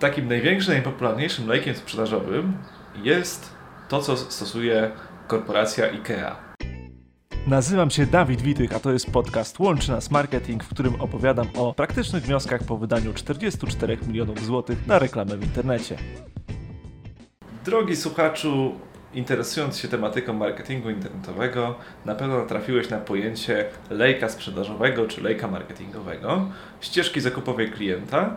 takim największym, najpopularniejszym lejkiem sprzedażowym jest to, co stosuje korporacja IKEA. Nazywam się Dawid Witych, a to jest podcast Łączy Nas Marketing, w którym opowiadam o praktycznych wnioskach po wydaniu 44 milionów złotych na reklamę w internecie. Drogi słuchaczu, interesując się tematyką marketingu internetowego, na pewno natrafiłeś na pojęcie lejka sprzedażowego czy lejka marketingowego, ścieżki zakupowej klienta.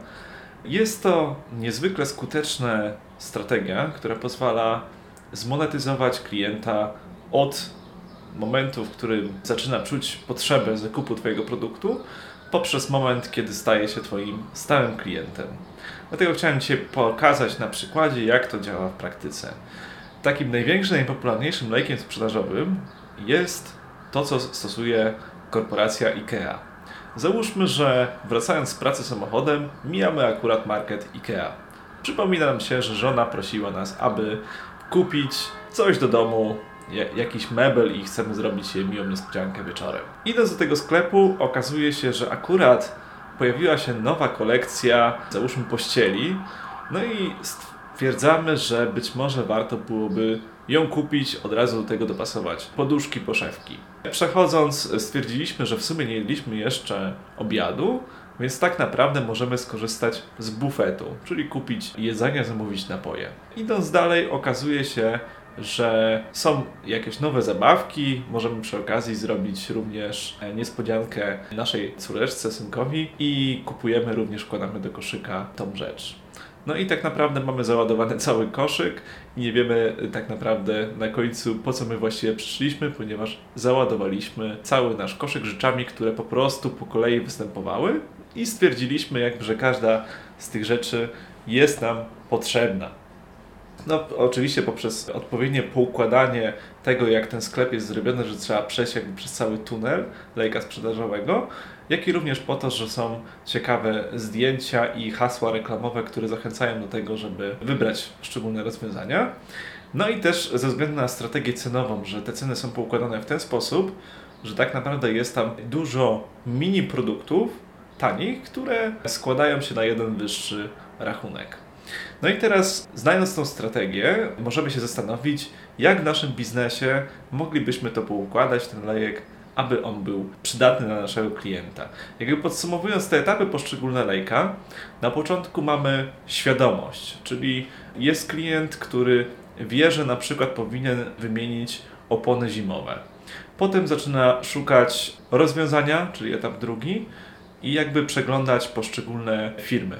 Jest to niezwykle skuteczna strategia, która pozwala zmonetyzować klienta od momentu, w którym zaczyna czuć potrzebę zakupu Twojego produktu, poprzez moment, kiedy staje się Twoim stałym klientem. Dlatego chciałem Ci pokazać na przykładzie, jak to działa w praktyce. Takim największym, najpopularniejszym lejkiem sprzedażowym jest to, co stosuje korporacja IKEA. Załóżmy, że wracając z pracy samochodem, mijamy akurat market IKEA. Przypomina nam się, że żona prosiła nas, aby kupić coś do domu, jakiś mebel i chcemy zrobić jej miłą niespodziankę wieczorem. Idąc do tego sklepu, okazuje się, że akurat pojawiła się nowa kolekcja, załóżmy pościeli, no i stwierdzamy, że być może warto byłoby ją kupić, od razu do tego dopasować poduszki, poszewki. Przechodząc, stwierdziliśmy, że w sumie nie jedliśmy jeszcze obiadu, więc tak naprawdę możemy skorzystać z bufetu, czyli kupić jedzenie, zamówić napoje. Idąc dalej, okazuje się, że są jakieś nowe zabawki. Możemy przy okazji zrobić również niespodziankę naszej córeczce, synkowi i kupujemy również, wkładamy do koszyka tą rzecz. No i tak naprawdę mamy załadowany cały koszyk i nie wiemy tak naprawdę na końcu po co my właściwie przyszliśmy, ponieważ załadowaliśmy cały nasz koszyk rzeczami, które po prostu po kolei występowały i stwierdziliśmy jakby, że każda z tych rzeczy jest nam potrzebna. No, oczywiście poprzez odpowiednie poukładanie tego, jak ten sklep jest zrobiony, że trzeba przejść jakby przez cały tunel lejka sprzedażowego, jak i również po to, że są ciekawe zdjęcia i hasła reklamowe, które zachęcają do tego, żeby wybrać szczególne rozwiązania. No i też ze względu na strategię cenową, że te ceny są poukładane w ten sposób, że tak naprawdę jest tam dużo mini produktów tanich, które składają się na jeden wyższy rachunek. No i teraz, znając tą strategię, możemy się zastanowić, jak w naszym biznesie moglibyśmy to poukładać, ten lejek, aby on był przydatny dla naszego klienta. Jakby podsumowując te etapy poszczególne lejka, na początku mamy świadomość, czyli jest klient, który wie, że na przykład powinien wymienić opony zimowe. Potem zaczyna szukać rozwiązania, czyli etap drugi, i jakby przeglądać poszczególne firmy.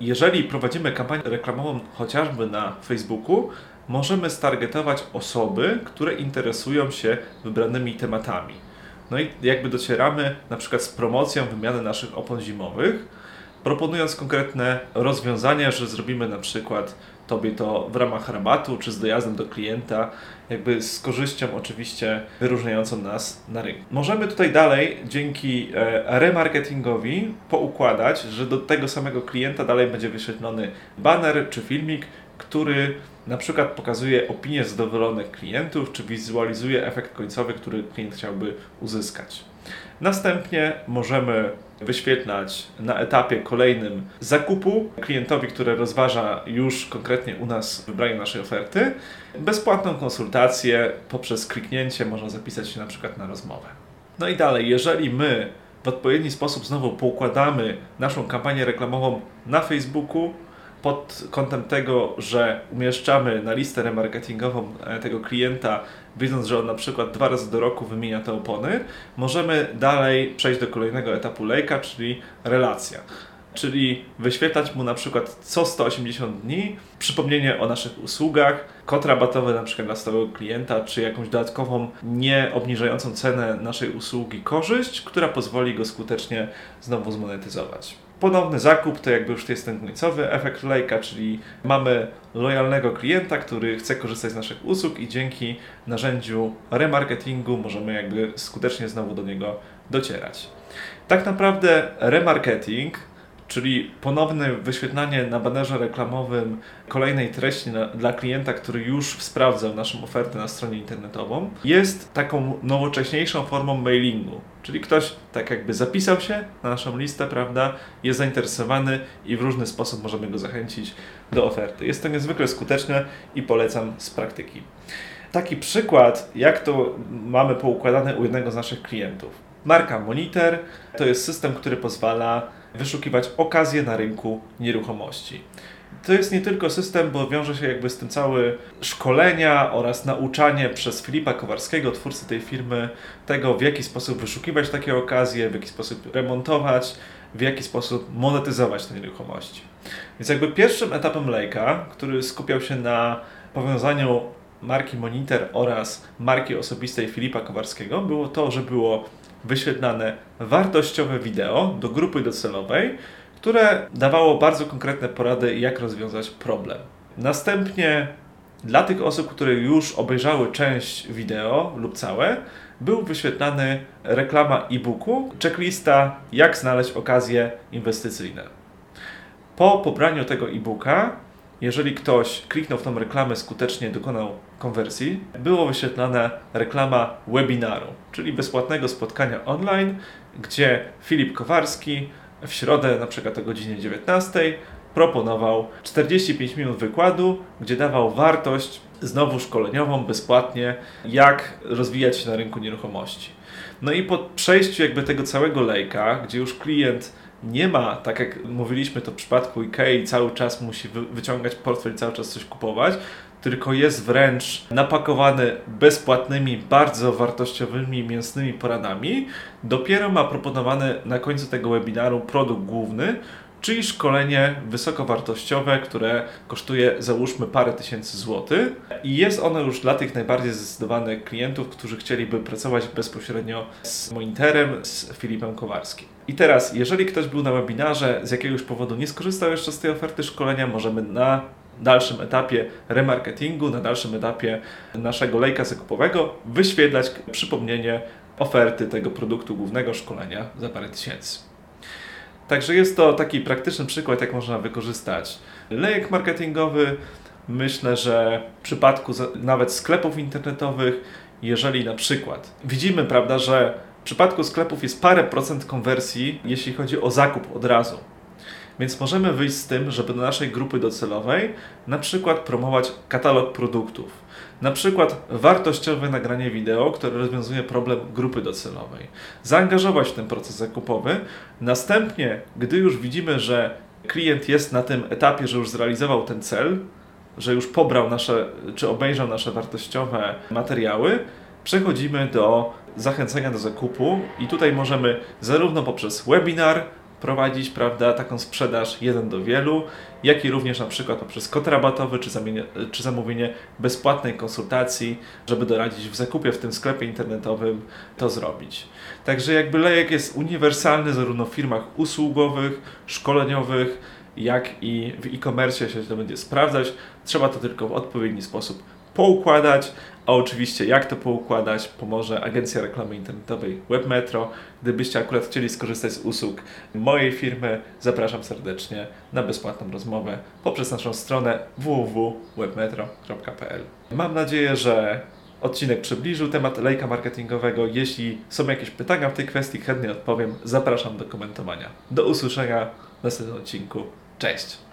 Jeżeli prowadzimy kampanię reklamową chociażby na Facebooku, możemy stargetować osoby, które interesują się wybranymi tematami. No i jakby docieramy na przykład z promocją wymiany naszych opon zimowych, proponując konkretne rozwiązania, że zrobimy na przykład Tobie to w ramach rabatu, czy z dojazdem do klienta, jakby z korzyścią oczywiście wyróżniającą nas na rynku. Możemy tutaj dalej dzięki e, remarketingowi poukładać, że do tego samego klienta dalej będzie wyświetlony banner czy filmik, który na przykład pokazuje opinię zadowolonych klientów, czy wizualizuje efekt końcowy, który klient chciałby uzyskać. Następnie możemy wyświetlać na etapie kolejnym zakupu klientowi, który rozważa już konkretnie u nas wybranie naszej oferty, bezpłatną konsultację poprzez kliknięcie można zapisać się na przykład na rozmowę. No i dalej, jeżeli my w odpowiedni sposób znowu poukładamy naszą kampanię reklamową na Facebooku, pod kątem tego, że umieszczamy na listę remarketingową e, tego klienta, wiedząc, że on na przykład dwa razy do roku wymienia te opony, możemy dalej przejść do kolejnego etapu lejka, czyli relacja. Czyli wyświetlać mu na przykład co 180 dni przypomnienie o naszych usługach, kod rabatowy na przykład dla stałego klienta, czy jakąś dodatkową, nie obniżającą cenę naszej usługi korzyść, która pozwoli go skutecznie znowu zmonetyzować. Ponowny zakup to jakby już jest ten końcowy efekt lejka, czyli mamy lojalnego klienta, który chce korzystać z naszych usług i dzięki narzędziu remarketingu możemy jakby skutecznie znowu do niego docierać. Tak naprawdę remarketing czyli ponowne wyświetlanie na banerze reklamowym kolejnej treści na, dla klienta, który już sprawdzał naszą ofertę na stronie internetową, jest taką nowocześniejszą formą mailingu. Czyli ktoś tak jakby zapisał się na naszą listę, prawda, jest zainteresowany i w różny sposób możemy go zachęcić do oferty. Jest to niezwykle skuteczne i polecam z praktyki. Taki przykład, jak to mamy poukładane u jednego z naszych klientów. Marka Monitor to jest system, który pozwala wyszukiwać okazje na rynku nieruchomości. To jest nie tylko system, bo wiąże się jakby z tym całe szkolenia oraz nauczanie przez Filipa Kowarskiego, twórcy tej firmy, tego w jaki sposób wyszukiwać takie okazje, w jaki sposób remontować, w jaki sposób monetyzować te nieruchomości. Więc jakby pierwszym etapem Lejka, który skupiał się na powiązaniu marki Monitor oraz marki osobistej Filipa Kowarskiego, było to, że było wyświetlane wartościowe wideo do grupy docelowej, które dawało bardzo konkretne porady, jak rozwiązać problem. Następnie dla tych osób, które już obejrzały część wideo lub całe, był wyświetlany reklama e-booku, checklista, jak znaleźć okazje inwestycyjne. Po pobraniu tego e-booka jeżeli ktoś kliknął w tą reklamę, skutecznie dokonał konwersji, było wyświetlana reklama webinaru, czyli bezpłatnego spotkania online, gdzie Filip Kowarski w środę, na przykład o godzinie 19, proponował 45 minut wykładu, gdzie dawał wartość znowu szkoleniową bezpłatnie, jak rozwijać się na rynku nieruchomości. No i po przejściu jakby tego całego lejka, gdzie już klient nie ma, tak jak mówiliśmy to w przypadku IKEA, cały czas musi wyciągać portfel cały czas coś kupować, tylko jest wręcz napakowany bezpłatnymi, bardzo wartościowymi, mięsnymi poradami. Dopiero ma proponowany na końcu tego webinaru produkt główny, czyli szkolenie wysokowartościowe, które kosztuje załóżmy parę tysięcy złotych i jest ono już dla tych najbardziej zdecydowanych klientów, którzy chcieliby pracować bezpośrednio z monitorem, z Filipem Kowarskim. I teraz, jeżeli ktoś był na webinarze, z jakiegoś powodu nie skorzystał jeszcze z tej oferty szkolenia, możemy na dalszym etapie remarketingu, na dalszym etapie naszego lejka zakupowego wyświetlać przypomnienie oferty tego produktu głównego szkolenia za parę tysięcy. Także jest to taki praktyczny przykład, jak można wykorzystać lejek marketingowy. Myślę, że w przypadku nawet sklepów internetowych, jeżeli na przykład widzimy, prawda, że przypadku sklepów jest parę procent konwersji, jeśli chodzi o zakup od razu. Więc możemy wyjść z tym, żeby do naszej grupy docelowej na przykład promować katalog produktów na przykład wartościowe nagranie wideo, które rozwiązuje problem grupy docelowej. Zaangażować w ten proces zakupowy. Następnie, gdy już widzimy, że klient jest na tym etapie, że już zrealizował ten cel, że już pobrał nasze, czy obejrzał nasze wartościowe materiały, przechodzimy do zachęcenia do zakupu i tutaj możemy zarówno poprzez webinar, prowadzić, prawda, taką sprzedaż jeden do wielu, jak i również na przykład poprzez kod rabatowy czy, zamienie, czy zamówienie bezpłatnej konsultacji, żeby doradzić w zakupie w tym sklepie internetowym to zrobić. Także jakby lejek jest uniwersalny zarówno w firmach usługowych, szkoleniowych, jak i w e-commerce się to będzie sprawdzać. Trzeba to tylko w odpowiedni sposób poukładać, a oczywiście jak to poukładać pomoże agencja reklamy internetowej WebMetro. Gdybyście akurat chcieli skorzystać z usług mojej firmy, zapraszam serdecznie na bezpłatną rozmowę poprzez naszą stronę www.webmetro.pl. Mam nadzieję, że odcinek przybliżył temat lejka marketingowego. Jeśli są jakieś pytania w tej kwestii, chętnie odpowiem. Zapraszam do komentowania. Do usłyszenia w następnym odcinku. Cześć!